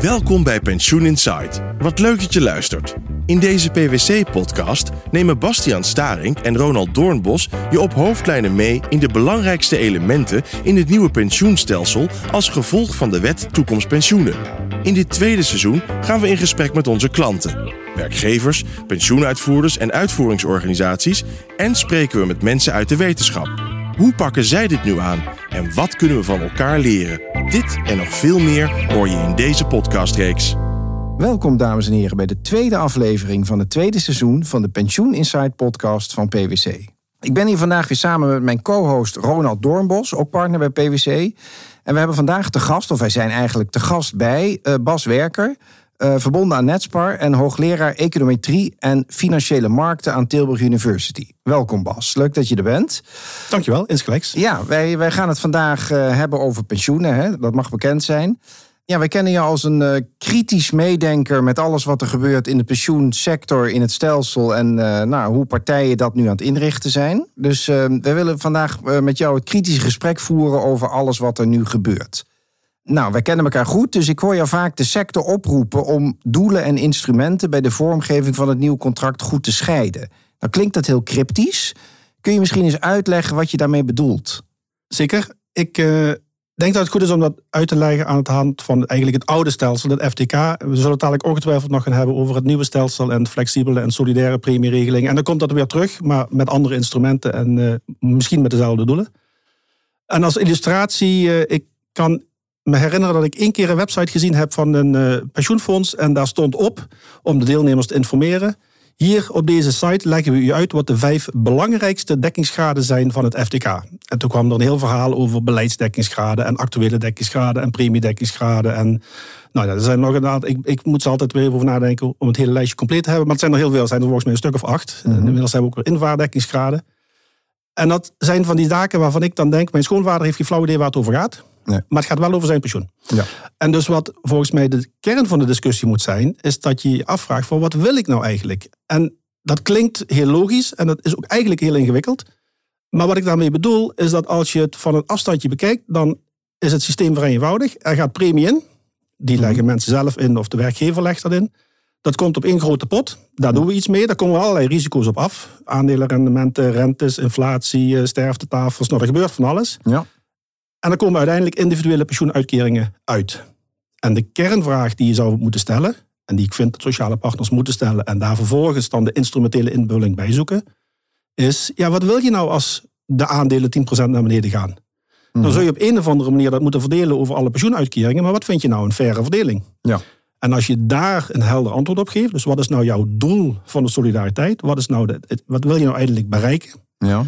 Welkom bij Pensioen Insight. Wat leuk dat je luistert. In deze PwC-podcast nemen Bastiaan Staring en Ronald Doornbos je op hoofdlijnen mee in de belangrijkste elementen in het nieuwe pensioenstelsel als gevolg van de wet Toekomst Pensioenen. In dit tweede seizoen gaan we in gesprek met onze klanten, werkgevers, pensioenuitvoerders en uitvoeringsorganisaties en spreken we met mensen uit de wetenschap. Hoe pakken zij dit nu aan en wat kunnen we van elkaar leren? Dit en nog veel meer hoor je in deze podcastreeks. Welkom dames en heren bij de tweede aflevering van het tweede seizoen van de Pensioen Insight podcast van PwC. Ik ben hier vandaag weer samen met mijn co-host Ronald Doornbos, ook partner bij PwC. En we hebben vandaag te gast, of wij zijn eigenlijk te gast bij uh, Bas Werker, uh, verbonden aan Netspar en hoogleraar econometrie en financiële markten aan Tilburg University. Welkom Bas, leuk dat je er bent. Dankjewel, insgelijks. Ja, wij, wij gaan het vandaag uh, hebben over pensioenen, hè? dat mag bekend zijn. Ja, wij kennen je als een uh, kritisch meedenker met alles wat er gebeurt in de pensioensector, in het stelsel en nou, hoe partijen dat nu aan het inrichten zijn. Dus we willen vandaag met jou het kritische gesprek voeren over alles wat er nu gebeurt. Nou, wij kennen elkaar goed, dus ik hoor jou vaak de sector oproepen om doelen en instrumenten bij de vormgeving van het nieuwe contract goed te scheiden. Nou klinkt dat heel cryptisch. Kun je misschien eens uitleggen wat je daarmee bedoelt? Zeker. Ik uh, denk dat het goed is om dat uit te leggen aan de hand van eigenlijk het oude stelsel, het FTK. We zullen het dadelijk ongetwijfeld nog gaan hebben over het nieuwe stelsel en flexibele en solidaire premieregeling. En dan komt dat weer terug, maar met andere instrumenten en uh, misschien met dezelfde doelen. En als illustratie, uh, ik kan me herinneren dat ik één keer een website gezien heb van een uh, pensioenfonds. En daar stond op om de deelnemers te informeren. Hier op deze site leggen we u uit wat de vijf belangrijkste dekkingsgraden zijn van het FTK. En toen kwam er een heel verhaal over beleidsdekkingsgraden en actuele dekkingsgraden en premiedekkingsgraden. En nou ja, er zijn nog een aantal. Ik, ik moet ze altijd weer over nadenken om het hele lijstje compleet te hebben. Maar het zijn er heel veel. Zijn er volgens mij een stuk of acht. Mm -hmm. Inmiddels hebben we ook weer invaardekkingsgraden. En dat zijn van die zaken waarvan ik dan denk: mijn schoonvader heeft geen flauw idee waar het over gaat. Nee. Maar het gaat wel over zijn pensioen. Ja. En dus wat volgens mij de kern van de discussie moet zijn, is dat je je afvraagt van wat wil ik nou eigenlijk? En dat klinkt heel logisch en dat is ook eigenlijk heel ingewikkeld. Maar wat ik daarmee bedoel, is dat als je het van een afstandje bekijkt, dan is het systeem vrij eenvoudig. Er gaat premie in. Die leggen mm-hmm. mensen zelf in of de werkgever legt dat in. Dat komt op één grote pot. Daar doen we iets mee. Daar komen we allerlei risico's op af. Aandelenrendementen, rentes, inflatie, eh, sterftetafels. Nou, er gebeurt van alles. Ja. En dan komen uiteindelijk individuele pensioenuitkeringen uit. En de kernvraag die je zou moeten stellen, en die ik vind dat sociale partners moeten stellen, en daar vervolgens dan de instrumentele invulling bij zoeken, is: ja, wat wil je nou als de aandelen 10% naar beneden gaan? Dan mhm. zul je op een of andere manier dat moeten verdelen over alle pensioenuitkeringen, maar wat vind je nou een faire verdeling? Ja. En als je daar een helder antwoord op geeft, dus wat is nou jouw doel van de solidariteit? Wat, is nou de, wat wil je nou eindelijk bereiken? Ja.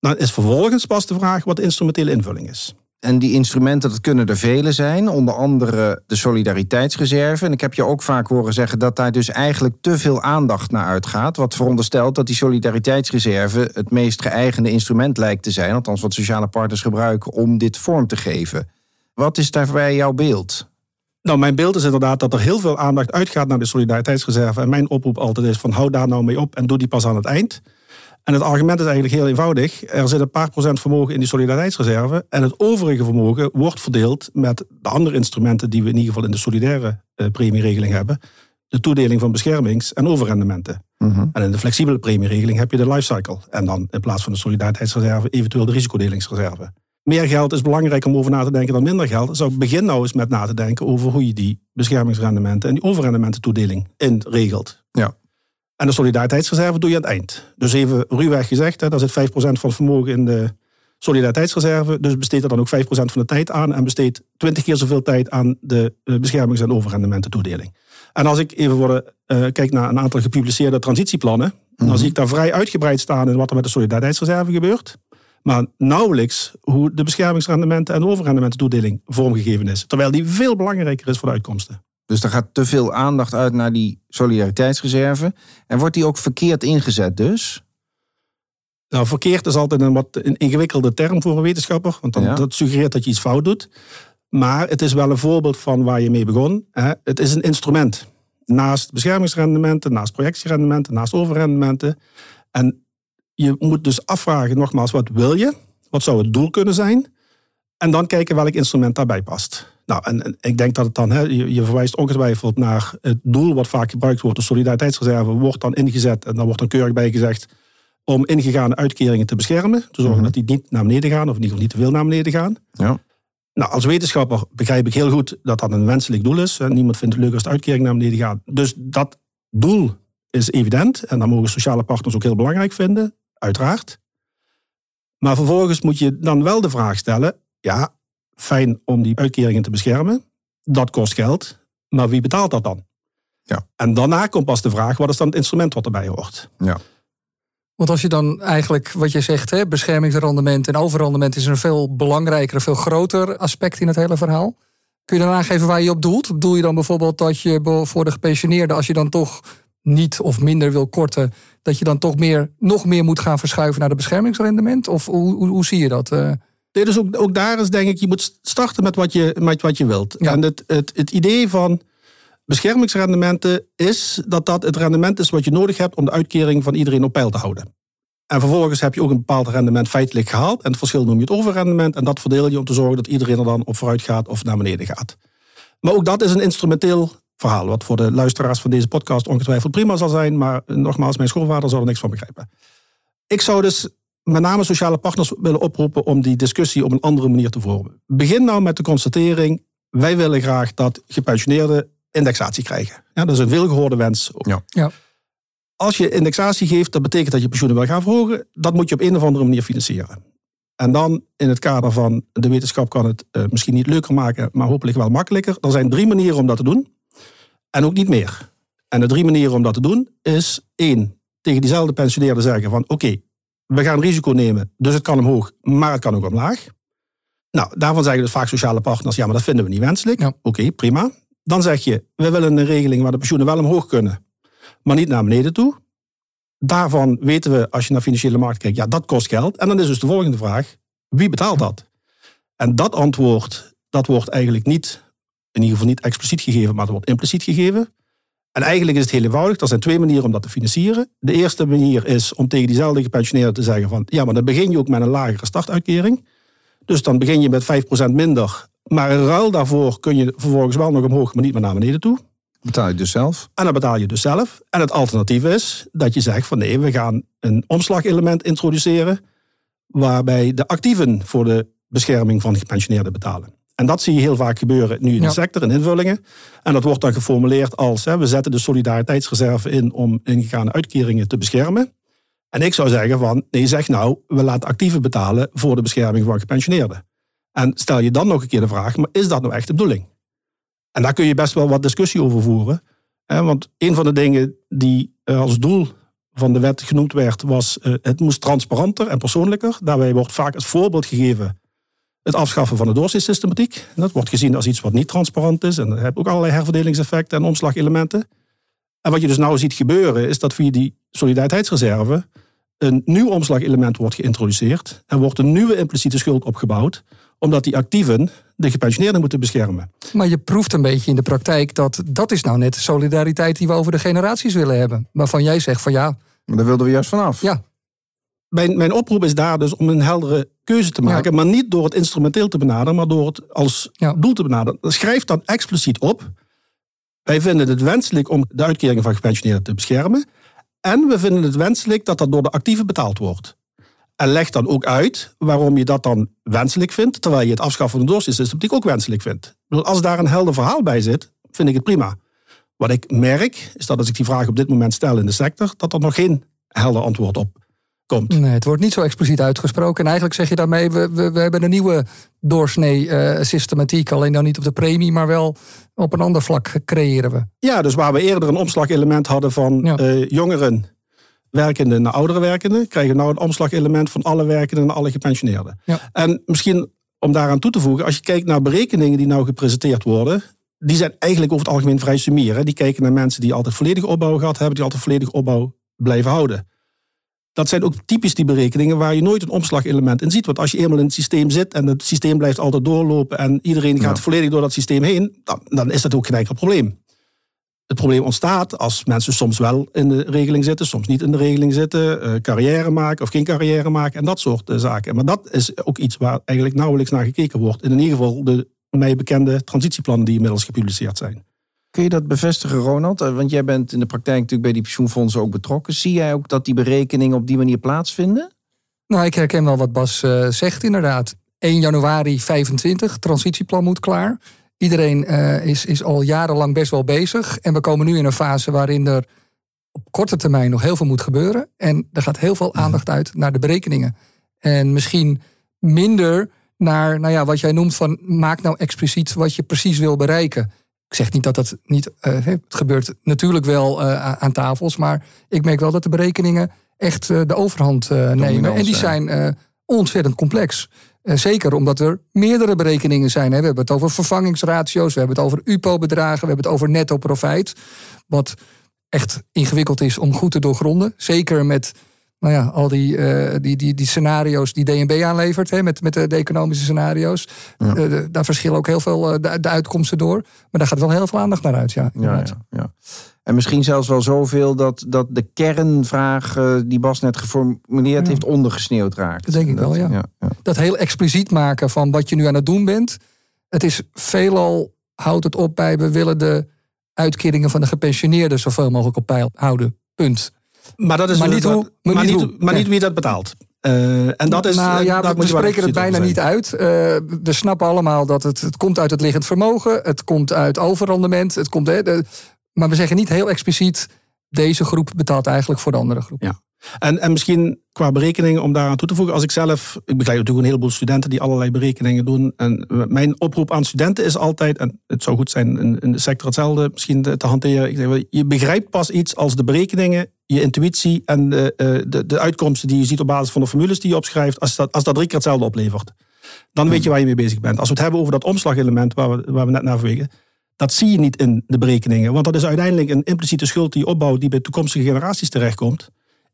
Dan is vervolgens pas de vraag wat de instrumentele invulling is. En die instrumenten, dat kunnen er vele zijn. Onder andere de solidariteitsreserve. En ik heb je ook vaak horen zeggen dat daar dus eigenlijk te veel aandacht naar uitgaat. Wat veronderstelt dat die solidariteitsreserve het meest geëigende instrument lijkt te zijn. Althans, wat sociale partners gebruiken om dit vorm te geven. Wat is daarbij jouw beeld? Nou, mijn beeld is inderdaad dat er heel veel aandacht uitgaat naar de solidariteitsreserve. En mijn oproep altijd is van hou daar nou mee op en doe die pas aan het eind. En het argument is eigenlijk heel eenvoudig. Er zit een paar procent vermogen in die solidariteitsreserve. En het overige vermogen wordt verdeeld met de andere instrumenten die we in ieder geval in de solidaire uh, premieregeling hebben. De toedeling van beschermings- en overrendementen. Mhm. En in de flexibele premieregeling heb je de lifecycle. En dan in plaats van de solidariteitsreserve eventueel de risicodelingsreserve. Meer geld is belangrijk om over na te denken dan minder geld. Zou ik begin nou eens met na te denken over hoe je die beschermingsrendementen en die overrendemententoedeling inregelt. Ja. En de solidariteitsreserve doe je aan het eind. Dus even ruwweg gezegd, hè, daar zit 5% van het vermogen in de solidariteitsreserve. Dus besteed er dan ook 5% van de tijd aan. En besteed 20 keer zoveel tijd aan de eh, beschermings- en overrendemententoedeling. En als ik even voor de, uh, kijk naar een aantal gepubliceerde transitieplannen. Dan mhm. zie ik daar vrij uitgebreid staan in wat er met de solidariteitsreserve gebeurt. Maar nauwelijks hoe de beschermingsrendementen en de overrendemententoedeling vormgegeven is. Terwijl die veel belangrijker is voor de uitkomsten. Dus er gaat te veel aandacht uit naar die solidariteitsreserve. En wordt die ook verkeerd ingezet dus? Nou, verkeerd is altijd een wat een ingewikkelde term voor een wetenschapper. Want dan, dat suggereert dat je iets fout doet. Maar het is wel een voorbeeld van waar je mee begon. Het is een instrument. Naast beschermingsrendementen, naast projectierendementen, naast overrendementen. En je moet dus afvragen, nogmaals, wat wil je? Wat zou het doel kunnen zijn? En dan kijken welk instrument daarbij past. Nou, en, ik denk dat het dan, hè, je, je, verwijst ongetwijfeld naar het doel wat vaak gebruikt wordt, de solidariteitsreserve, wordt dan ingezet en dan wordt dan keurig bij gezegd om ingegaande uitkeringen te beschermen. Te zorgen mhm. dat die niet naar beneden gaan, of in ieder geval niet te veel naar beneden gaan. Ja. Nou, als wetenschapper begrijp ik heel goed dat dat een wenselijk doel is. Niemand vindt het leuk als de uitkering naar beneden gaat. Dus dat doel is evident. En dat mogen sociale partners ook heel belangrijk vinden, uiteraard. Maar vervolgens moet je dan wel de vraag stellen: ja, fijn om die uitkeringen te beschermen. Dat kost geld. Maar wie betaalt dat dan? Ja. En daarna komt pas de vraag: wat is dan het instrument wat erbij hoort? Ja. Want als je dan eigenlijk, wat je zegt, hè, beschermingsrendement en overrendement is een veel belangrijker, een veel groter aspect in het hele verhaal. Kun je dan aangeven waar je op doelt? Bedoel je dan bijvoorbeeld dat je voor de gepensioneerden, als je dan toch niet of minder wil korten, dat je dan toch meer, nog meer moet gaan verschuiven naar de beschermingsrendement? Of hoe, hoe, hoe zie je dat? Nee, dus ook, ook daar is denk ik, je moet starten met wat je, met wat je wilt. En het, het, het idee van beschermingsrendementen is dat dat het rendement is wat je nodig hebt om de uitkering van iedereen op peil te houden. En vervolgens heb je ook een bepaald rendement feitelijk gehaald. En het verschil noem je het overrendement. En dat verdeel je om te zorgen dat iedereen er dan op vooruit gaat of naar beneden gaat. Maar ook dat is een instrumenteel verhaal. Wat voor de luisteraars van deze podcast ongetwijfeld prima zal zijn. Maar nogmaals, mijn schoolvader zal er niks van begrijpen. Ik zou dus met name sociale partners willen oproepen om die discussie op een andere manier te vormen. Begin nou met de constatering: wij willen graag dat gepensioneerden indexatie krijgen. Ja, dat is een veelgehoorde wens. Ja. ja. Als je indexatie geeft, dat betekent dat je pensioenen wil gaan verhogen. Dat moet je op een of andere manier financieren. En dan in het kader van de wetenschap kan het uh, misschien niet leuker maken, maar hopelijk wel makkelijker. Er zijn drie manieren om dat te doen. En ook niet meer. En de drie manieren om dat te doen is één, tegen diezelfde pensioneerden zeggen van oké, we gaan risico nemen, dus het kan omhoog, maar het kan ook omlaag. Nou, daarvan zeggen dus vaak sociale partners, ja, maar dat vinden we niet wenselijk. Oké, prima. Dan zeg je, we willen een regeling waar de pensioenen wel omhoog kunnen, maar niet naar beneden toe. Daarvan weten we, als je naar financiële markt kijkt, ja, dat kost geld. En dan is dus de volgende vraag, wie betaalt dat? En dat antwoord, dat wordt eigenlijk niet, in ieder geval niet expliciet gegeven, maar het wordt impliciet gegeven. En eigenlijk is het heel eenvoudig. Er zijn twee manieren om dat te financieren. De eerste manier is om tegen diezelfde gepensioneerden te zeggen van ja, maar dan begin je ook met een lagere startuitkering. Dus dan begin je met 5% minder. Maar in ruil daarvoor kun je vervolgens wel nog omhoog, maar niet meer naar beneden toe. Betaal je dus zelf? En dan betaal je dus zelf. En het alternatief is dat je zegt van nee, we gaan een omslagelement introduceren. Waarbij de actieven voor de bescherming van gepensioneerden betalen. En dat zie je heel vaak gebeuren nu in de sector, in invullingen. En dat wordt dan geformuleerd als: hè, we zetten de solidariteitsreserve in om ingegaande uitkeringen te beschermen. En ik zou zeggen van, nee, zeg nou, we laten actieven betalen voor de bescherming van gepensioneerden. En stel je dan nog een keer de vraag, maar is dat nou echt de bedoeling? En daar kun je best wel wat discussie over voeren. Hè, want een van de dingen die eh, als doel van de wet genoemd werd, was uh, het moest transparanter en persoonlijker. Daarbij wordt vaak het voorbeeld gegeven het afschaffen van de doorsystematiek. Dat wordt gezien als iets wat niet transparant is. En dat heeft ook allerlei herverdelingseffecten en omslagelementen. En wat je dus nou ziet gebeuren, is dat via die solidariteitsreserve een nieuw omslagelement wordt geïntroduceerd. En wordt een nieuwe impliciete schuld opgebouwd, omdat die actieven de gepensioneerden moeten beschermen. Maar je proeft een beetje in de praktijk dat dat is nou net de solidariteit die we over de generaties willen hebben. Waarvan jij zegt van ja. Maar daar wilden we juist vanaf. Ja, mijn, mijn oproep is daar dus om een heldere keuze te maken. Maar niet door het instrumenteel te benaderen, maar door het als doel te benaderen. Schrijf dan expliciet op. Wij vinden het wenselijk om de uitkeringen van gepensioneerden te beschermen. En we vinden het wenselijk dat dat door de actieve betaald wordt. En leg dan ook uit waarom je dat dan wenselijk vindt, terwijl je het afschaffen van de doorsystematiek ook wenselijk vindt. Als daar een helder verhaal bij zit, vind ik het prima. Wat ik merk, is dat als ik die vraag op dit moment stel in de sector, dat er nog geen helder antwoord op Nee, het wordt niet zo expliciet uitgesproken. En eigenlijk zeg je daarmee, we, we, we hebben een nieuwe doorsnee uh, systematiek. Alleen dan niet op de premie, maar wel op een ander vlak creëren we. Ja, dus waar we eerder een omslagelement hadden van eh, jongeren werkende naar oudere werkenden, krijgen we nou een omslagelement van alle werkenden naar alle gepensioneerden. Ja. En misschien om daaraan toe te voegen, als je kijkt naar berekeningen die nou gepresenteerd worden, die zijn eigenlijk over het algemeen vrij sumier. Die kijken naar mensen die altijd volledige opbouw gehad hebben, die altijd volledige opbouw blijven houden dat zijn ook typisch die berekeningen waar je nooit een omslagelement in ziet. Want als je eenmaal in het systeem zit en het systeem blijft altijd doorlopen en iedereen gaat volledig door dat systeem heen, dan, dan is dat ook geen enkel probleem. Het probleem ontstaat als mensen soms wel in de regeling zitten, soms niet in de regeling zitten, uh, carrière maken of geen carrière maken en dat soort uh, zaken. Maar dat is ook iets waar eigenlijk nauwelijks naar gekeken wordt. In ieder geval de mij bekende transitieplannen die inmiddels gepubliceerd zijn. Kun je dat bevestigen, Ronald? Eh, Want jij bent in de praktijk natuurlijk bij die pensioenfondsen ook betrokken. Zie jij ook dat die berekeningen op die manier plaatsvinden? Nou, ik herken wel wat Bas uh, zegt, inderdaad. 1 januari 25, transitieplan moet klaar. Iedereen uh, is, is al jarenlang best wel bezig. En we komen nu in een fase waarin er op korte termijn nog heel veel moet gebeuren. En er gaat heel veel aandacht uit naar de berekeningen. En misschien minder naar nou ja, wat jij noemt van maak nou expliciet wat je precies wil bereiken. Ik zeg niet dat dat niet. Uh, het gebeurt natuurlijk wel uh, aan tafels. Maar ik merk wel dat de berekeningen echt uh, de overhand nemen. En die zijn ontzettend complex. zeker omdat er meerdere berekeningen zijn. Hè. We hebben het over vervangingsratio's, we hebben het over UPO-bedragen, we hebben het over netto profijt. Wat echt ingewikkeld is om goed te doorgronden. Zeker met nou ja, al die, uh, die, die, die scenario's die DNB aanlevert, hè, met, met de, economische scenario's. Ja. Uh, daar verschillen ook heel veel uh, de, de, uitkomsten door. Maar daar gaat wel heel veel aandacht naar uit. Ja, ja, ja, ja, En misschien zelfs wel zoveel dat, dat de kernvraag die Bas net geformuleerd heeft ondergesneeuwd raakt. Dat denk ik dat, wel, ja. Dat heel expliciet maken van wat je nu aan het doen bent. Het is veelal, houdt het op bij, we willen de uitkeringen van de gepensioneerden zoveel mogelijk op peil houden. Punt. Maar, dat is maar, niet, hoe, maar, maar, niet, niet, hoe. maar niet wie dat betaalt. Uh, en dat is, nou, ja, daar we spreken het bijna niet uit. Uh, we snappen allemaal dat het, het komt uit het liggend vermogen. Het komt uit overrendement. Het komt, de, maar we zeggen niet heel expliciet... deze groep betaalt eigenlijk voor de andere groep. Ja. En, en misschien qua berekeningen om daaraan toe te voegen. Als ik zelf, ik begeleid natuurlijk een heleboel studenten die allerlei berekeningen doen. En mijn oproep aan studenten is altijd, en het zou goed zijn in, in de sector hetzelfde misschien te, te hanteren. Ik zeg, je begrijpt pas iets als de berekeningen, je intuïtie en de, de, de uitkomsten die je ziet op basis van de formules die je opschrijft, als dat, als dat drie keer hetzelfde oplevert. Dan weet je waar je mee bezig bent. Als we het hebben over dat omslagelement waar we, waar we net naar verwegen. Dat zie je niet in de berekeningen. Want dat is uiteindelijk een impliciete schuld die je opbouwt, die bij toekomstige generaties terechtkomt.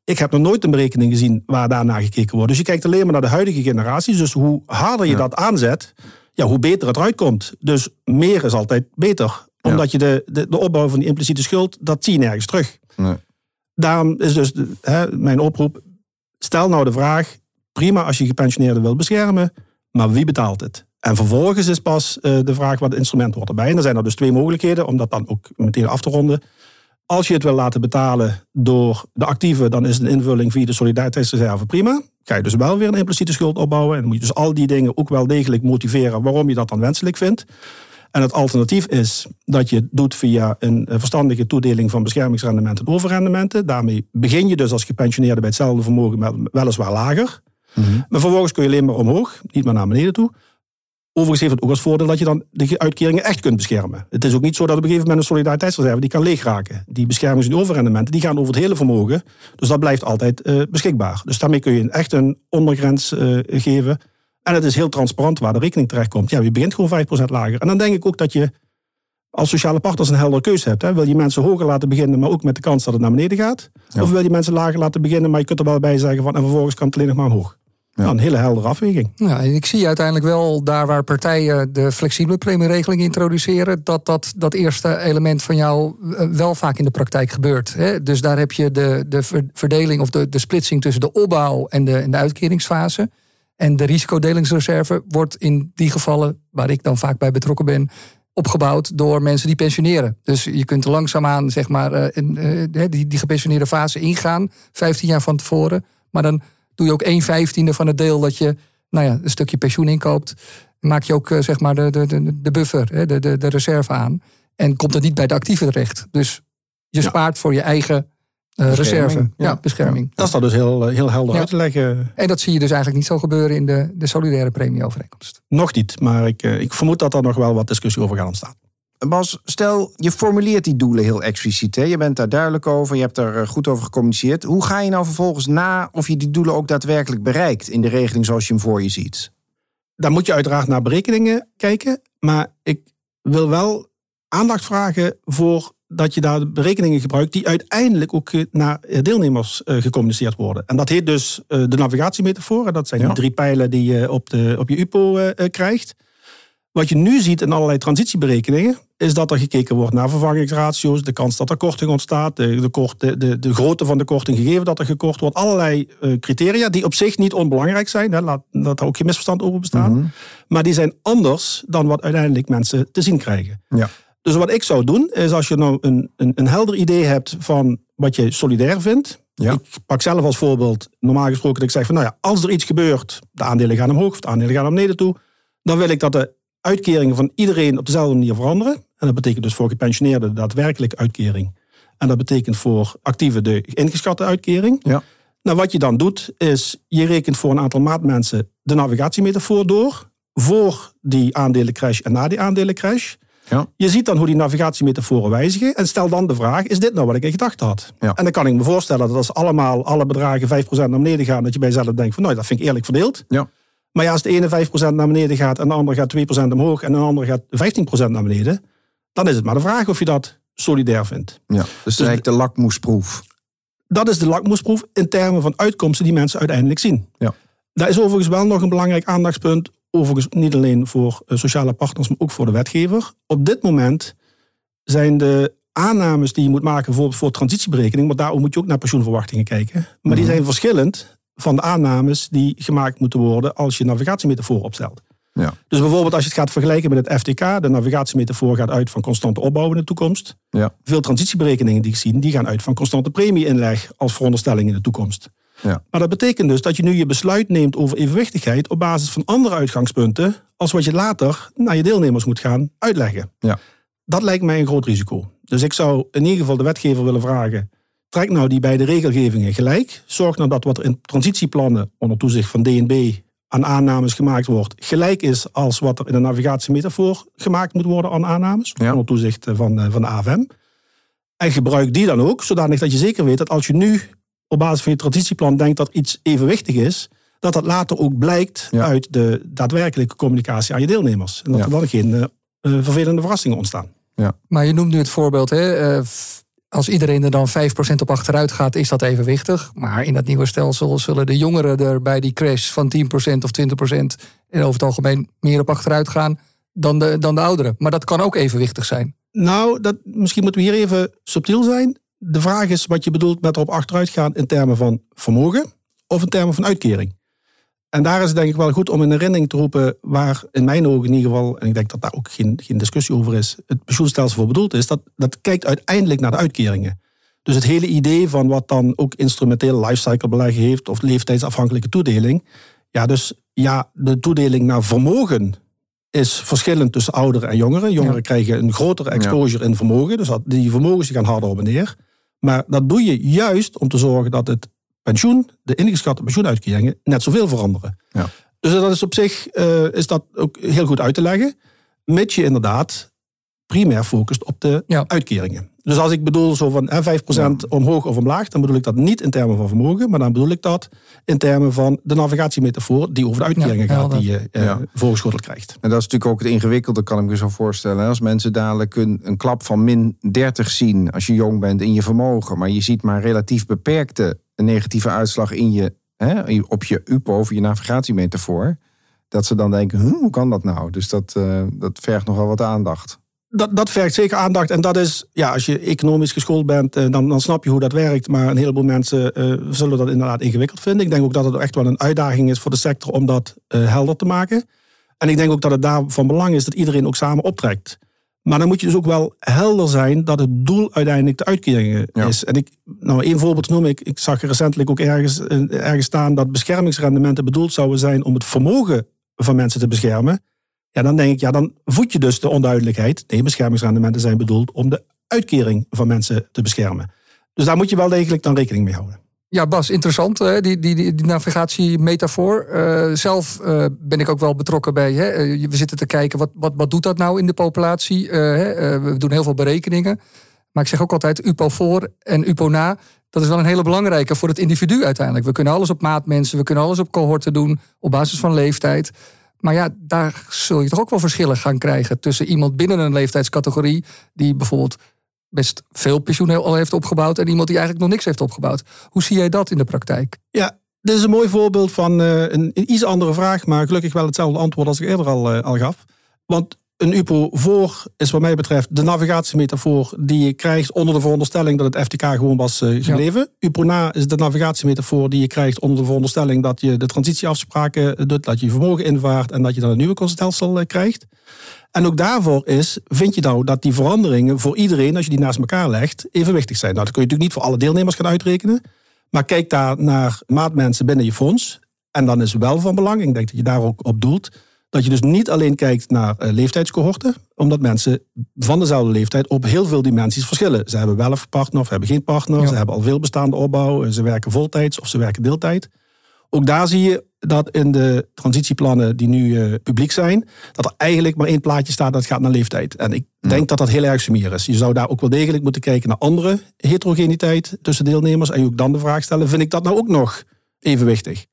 Ik heb nog nooit een berekening gezien waar daarna gekeken wordt. Dus je kijkt alleen maar naar de huidige generaties. Dus hoe harder je ja. dat aanzet, ja, hoe beter het eruit komt. Dus meer is altijd beter. Omdat ja. je de, de, de, opbouw van die impliciete schuld, dat zie je nergens terug. Nee. Daarom is dus hè, mijn oproep, stel nou de vraag, prima als je gepensioneerden wil beschermen, maar wie betaalt het? En vervolgens is pas uh, de vraag wat het instrument wordt erbij. En er zijn er dus twee mogelijkheden, om dat dan ook meteen af te ronden. Als je het wil laten betalen door de actieve, dan is een invulling via de solidariteitsreserve prima. Ga je dus wel weer een impliciete schuld opbouwen. En dan moet je dus al die dingen ook wel degelijk motiveren waarom je dat dan wenselijk vindt. En het alternatief is dat je het doet via een verstandige toedeling van beschermingsrendementen en overrendementen. Daarmee begin je dus als gepensioneerde bij hetzelfde vermogen, maar weliswaar lager. Mm-hmm. Maar vervolgens kun je alleen maar omhoog, niet maar naar beneden toe. Overigens heeft het ook als voordeel dat je dan de uitkeringen echt kunt beschermen. Het is ook niet zo dat op een gegeven moment een solidariteitsreserve die kan leegraken. Die beschermings- en overrendementen die gaan over het hele vermogen. Dus dat blijft altijd uh, beschikbaar. Dus daarmee kun je echt een ondergrens uh, geven. En het is heel transparant waar de rekening terecht komt. Ja, je begint gewoon 5% lager. En dan denk ik ook dat je als sociale partners een heldere keuze hebt. Hè. Wil je mensen hoger laten beginnen, maar ook met de kans dat het naar beneden gaat? Ja. Of wil je mensen lager laten beginnen, maar je kunt er wel bij zeggen van en vervolgens kan het alleen nog maar omhoog? Ja. Nou, een hele heldere afweging. Ja, en ik zie uiteindelijk wel daar waar partijen de flexibele premieregeling introduceren, dat dat, dat eerste element van jou wel vaak in de praktijk gebeurt. Hè? Dus daar heb je de, de verdeling of de, de splitsing tussen de opbouw en de, en de uitkeringsfase. En de risicodelingsreserve wordt in die gevallen, waar ik dan vaak bij betrokken ben, opgebouwd door mensen die pensioneren. Dus je kunt langzaamaan zeg maar, in, uh, die, die gepensioneerde fase ingaan, 15 jaar van tevoren. Maar dan doe je ook 1 vijftiende van het deel dat je nou ja, een stukje pensioen inkoopt. Maak je ook zeg maar de, de, de buffer, de, de, de reserve aan. En komt dat niet bij de actieve terecht. Dus je ja. spaart voor je eigen uh, reserve. Ja, ja, bescherming. Dat is dan dus heel, heel helder ja. uit te leggen. En dat zie je dus eigenlijk niet zo gebeuren in de, de solidaire premieovereenkomst. Nog niet, maar ik, ik vermoed dat er nog wel wat discussie over gaat ontstaan. Bas, stel je formuleert die doelen heel expliciet. Hè? Je bent daar duidelijk over, je hebt daar goed over gecommuniceerd. Hoe ga je nou vervolgens na of je die doelen ook daadwerkelijk bereikt in de regeling zoals je hem voor je ziet? Daar moet je uiteraard naar berekeningen kijken. Maar ik wil wel aandacht vragen voor dat je daar berekeningen gebruikt die uiteindelijk ook naar deelnemers gecommuniceerd worden. En dat heet dus de navigatiemetafoor. Dat zijn ja. die drie pijlen die je op, de, op je UPO krijgt. Wat je nu ziet in allerlei transitieberekeningen, is dat er gekeken wordt naar vervangingsratio's, de kans dat er korting ontstaat, de, de, kort, de, grootte van de korting gegeven dat er gekort wordt. Allerlei uh, criteria die op zich niet onbelangrijk zijn, hè, laat dat er ook geen misverstand over bestaat. Mm -hmm. Maar die zijn anders dan wat uiteindelijk mensen te zien krijgen. Ja. Dus wat ik zou doen, is als je nou een, een, een helder idee hebt van wat je solidair vindt. Ja. Ik pak zelf als voorbeeld, normaal gesproken, dat ik zeg van nou ja, als er iets gebeurt, de aandelen gaan omhoog of de aandelen gaan naar beneden toe, dan wil ik dat de uitkeringen van iedereen op dezelfde manier veranderen. En dat betekent dus voor gepensioneerden daadwerkelijk uitkering. En dat betekent voor actieven de ingeschatte uitkering. Ja. Nou, wat je dan doet, is je rekent voor een aantal maatmensen de navigatiemetafoor door. Voor die aandelencrash en na die aandelencrash. Ja. Je ziet dan hoe die navigatiemetaforen wijzigen. En stel dan de vraag, is dit nou wat ik in gedachten had? Ja. En dan kan ik me voorstellen dat als allemaal alle bedragen 5% naar beneden gaan... dat je bij jezelf denkt van, nou, dat vind ik eerlijk verdeeld. Ja. Maar ja, als de ene 5% naar beneden gaat en de andere gaat 2% omhoog en de andere gaat 15% naar beneden, dan is het maar de vraag of je dat solidair vindt. Ja. Dus dat is eigenlijk de lakmoesproef. Dat is de lakmoesproef in termen van uitkomsten die mensen uiteindelijk zien. Ja. Daar is overigens wel nog een belangrijk aandachtspunt, overigens niet alleen voor eh, sociale partners, maar ook voor de wetgever. Op dit moment zijn de aannames die je moet maken voor, voor transitieberekening, want daarom moet je ook naar pensioenverwachtingen kijken, maar die Mhm. zijn verschillend van de aannames die gemaakt moeten worden als je navigatiemetafoor opstelt. Ja. Dus bijvoorbeeld als je het gaat vergelijken met het FTK, de navigatiemetafoor gaat uit van constante opbouw in de toekomst. Ja. Veel transitieberekeningen die ik zie, die gaan uit van constante premieinleg als veronderstelling in de toekomst. Ja. Maar dat betekent dus dat je nu je besluit neemt over evenwichtigheid op basis van andere uitgangspunten, als wat je later naar je deelnemers moet gaan uitleggen. Ja. Dat lijkt mij een groot risico. Dus ik zou in ieder geval de wetgever willen vragen, trek nou die beide regelgevingen gelijk. Zorg nou dat wat er in transitieplannen onder toezicht van DNB aan aannames gemaakt wordt, gelijk is als wat er in de navigatiemetafoor gemaakt moet worden aan aannames, Ja. onder toezicht van, eh, van de AFM. En gebruik die dan ook, zodanig dat je zeker weet dat als je nu op basis van je transitieplan denkt dat iets evenwichtig is, dat dat later ook blijkt Ja. uit de daadwerkelijke communicatie aan je deelnemers. En dat Ja. er dan geen eh, eh, vervelende verrassingen ontstaan. Maar je noemt nu het voorbeeld, hè, eh, als iedereen er dan 5% op achteruit gaat, is dat evenwichtig. Maar in dat nieuwe stelsel zullen de jongeren er bij die crash van 10% of 20% en over het algemeen meer op achteruit gaan dan de, dan de ouderen. Maar dat kan ook evenwichtig zijn. Nou, dat, misschien moeten we hier even subtiel zijn. De vraag is wat je bedoelt met erop achteruit gaan in termen van vermogen of in termen van uitkering. En daar is het denk ik wel goed om in herinnering te roepen waar in mijn ogen in ieder geval, en ik denk dat daar ook geen, geen discussie over is, het pensioenstelsel voor bedoeld is, dat, dat kijkt uiteindelijk naar de uitkeringen. Dus het hele idee van wat dan ook instrumenteel lifecycle beleggen heeft of leeftijdsafhankelijke toedeling. Ja, dus ja, de toedeling naar vermogen is verschillend tussen ouderen en jongeren. Jongeren Ja. krijgen een grotere exposure in vermogen. Dus die vermogens die gaan harder op en neer. Maar dat doe je juist om te zorgen dat het pensioen, de ingeschatte pensioenuitkeringen, net zoveel veranderen. Ja. Dus dat is op zich eh, is dat ook heel goed uit te leggen. Mits je inderdaad primair focust op de Ja. uitkeringen. Dus als ik bedoel zo van hè, 5% omhoog of omlaag, dan bedoel ik dat niet in termen van vermogen, maar dan bedoel ik dat in termen van de navigatiemetafoor die over de uitkeringen Ja, gaat, die je eh, Ja. voorgeschoteld krijgt. En dat is natuurlijk ook het ingewikkelde, kan ik me zo voorstellen. Als mensen dadelijk een, een klap van min 30 zien als je jong bent in je vermogen, maar je ziet maar relatief beperkte negatieve uitslag in je, hè, op je UPO of je navigatiemetafoor, dat ze dan denken, "Huh, hoe kan dat nou? Dus dat, eh, dat vergt nogal wat aandacht. Dat, dat vergt zeker aandacht. En dat is, ja, als je economisch geschoold bent, eh, dan, dan snap je hoe dat werkt. Maar een heleboel mensen eh, zullen dat inderdaad ingewikkeld vinden. Ik denk ook dat het echt wel een uitdaging is voor de sector om dat eh, helder te maken. En ik denk ook dat het daar van belang is dat iedereen ook samen optrekt. Maar dan moet je dus ook wel helder zijn dat het doel uiteindelijk de uitkeringen Ja. is. En ik, nou, één voorbeeld noem ik. Ik zag recentelijk ook ergens, ergens staan dat beschermingsrendementen bedoeld zouden zijn om het vermogen van mensen te beschermen. Ja, dan denk ik, ja, dan voed je dus de onduidelijkheid. Nee, beschermingsrendementen zijn bedoeld om de uitkering van mensen te beschermen. Dus daar moet je wel degelijk dan rekening mee houden. Ja, Bas, interessant, hè? Die, die, die, navigatiemetafoor. Eh, zelf eh, ben ik ook wel betrokken bij. Hè? Eh, we zitten te kijken, wat, wat, wat doet dat nou in de populatie? Hè? We doen heel veel berekeningen. Maar ik zeg ook altijd, UPO voor en UPO na. Dat is wel een hele belangrijke voor het individu uiteindelijk. We kunnen alles op maat mensen, we kunnen alles op cohorten doen, op basis van leeftijd. Maar ja, daar zul je toch ook wel verschillen gaan krijgen tussen iemand binnen een leeftijdscategorie, die bijvoorbeeld best veel pensioen al heeft opgebouwd, en iemand die eigenlijk nog niks heeft opgebouwd. Hoe zie jij dat in de praktijk? Ja, dit is een mooi voorbeeld van eh, een, iets andere vraag, maar gelukkig wel hetzelfde antwoord als ik eerder al, eh, al gaf. Want een UPO voor is wat mij betreft de navigatiemetafoor die je krijgt onder de veronderstelling dat het FTK gewoon was uh, gebleven. UPO na is de navigatiemetafoor die je krijgt onder de veronderstelling dat je de transitieafspraken doet, dat je vermogen invaart en dat je dan een nieuwe constelsel uh, krijgt. En ook daarvoor is, vind je nou dat die veranderingen voor iedereen, als je die naast elkaar legt, evenwichtig zijn. Nou, dat kun je natuurlijk niet voor alle deelnemers gaan uitrekenen. Maar kijk daar naar maatmensen binnen je fonds. En dan is wel van belang, ik denk dat je daar ook op doelt, dat je dus niet alleen kijkt naar uh, leeftijdscohorten, omdat mensen van dezelfde leeftijd op heel veel dimensies verschillen. Ze hebben wel een partner of hebben geen partner, ze hebben al veel bestaande opbouw, ze werken voltijds of ze werken deeltijd. Ook daar zie je dat in de transitieplannen die nu uh, publiek zijn, dat er eigenlijk maar één plaatje staat dat gaat naar leeftijd. En ik denk dat dat heel erg sumier is. Je zou daar ook wel degelijk moeten kijken naar andere heterogeniteit tussen deelnemers en je ook dan de vraag stellen, vind ik dat nou ook nog evenwichtig?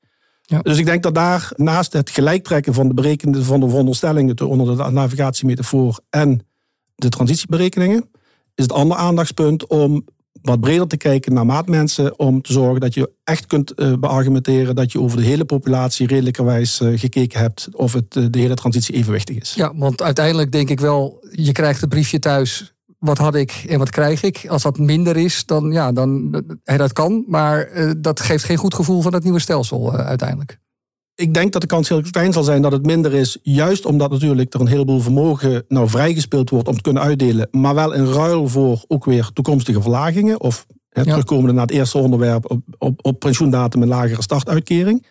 Ja. Dus ik denk dat daar naast het gelijktrekken van de berekende van de veronderstellingen onder de navigatiemetafoor en de transitieberekeningen, is het andere aandachtspunt om wat breder te kijken naar maatmensen. Om te zorgen dat je echt kunt uh, beargumenteren dat je over de hele populatie redelijkerwijs uh, gekeken hebt of het, uh, de hele transitie evenwichtig is. Ja, want uiteindelijk denk ik wel, je krijgt een briefje thuis. Wat had ik en wat krijg ik? Als dat minder is, dan ja, dan dat kan. Maar dat geeft geen goed gevoel van het nieuwe stelsel uiteindelijk ik denk dat de kans heel klein zal zijn dat het minder is. Juist omdat natuurlijk er een heleboel vermogen nou vrijgespeeld wordt om te kunnen uitdelen. Maar wel in ruil voor ook weer toekomstige verlagingen. Of het terugkomende naar het eerste onderwerp op, op, op pensioendatum en lagere startuitkering.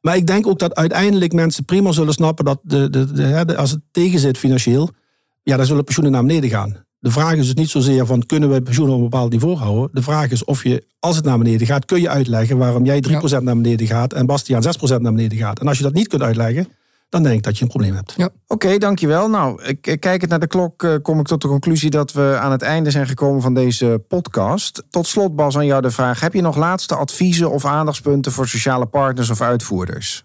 Maar ik denk ook dat uiteindelijk mensen prima zullen snappen dat de, de, de, als het tegenzit financieel, ja, dan zullen pensioenen naar beneden gaan. De vraag is dus niet zozeer van kunnen we pensioenen op een bepaald niveau houden. De vraag is of je, als het naar beneden gaat, kun je uitleggen waarom jij 3% naar beneden gaat en Bastiaan 6% naar beneden gaat. En als je dat niet kunt uitleggen, dan denk ik dat je een probleem hebt. Ja. Oké, dankjewel. Nou, ik, kijkend naar de klok eh, kom ik tot de conclusie dat we aan het einde zijn gekomen van deze podcast. Tot slot, Bas, aan jou de vraag. Heb je nog laatste adviezen of aandachtspunten voor sociale partners of uitvoerders?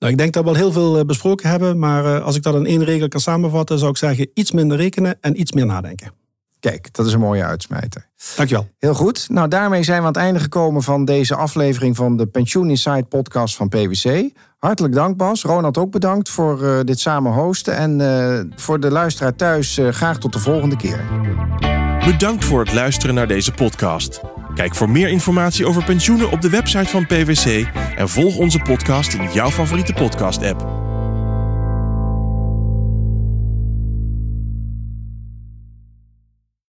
Nou, ik denk dat we al heel veel eh, besproken hebben, maar eh, als ik dat in één regel kan samenvatten, zou ik zeggen iets minder rekenen en iets meer nadenken. Kijk, dat is een mooie uitsmijter. Dankjewel. Heel goed. Nou, daarmee zijn we aan het einde gekomen van deze aflevering van de Pensioen Insight podcast van PwC. Hartelijk dank Bas. Ronald ook bedankt voor uh, dit samen hosten. En uh, voor de luisteraar thuis uh, graag tot de volgende keer. Bedankt voor het luisteren naar deze podcast. Kijk voor meer informatie over pensioenen op de website van PwC en volg onze podcast in jouw favoriete podcast-app.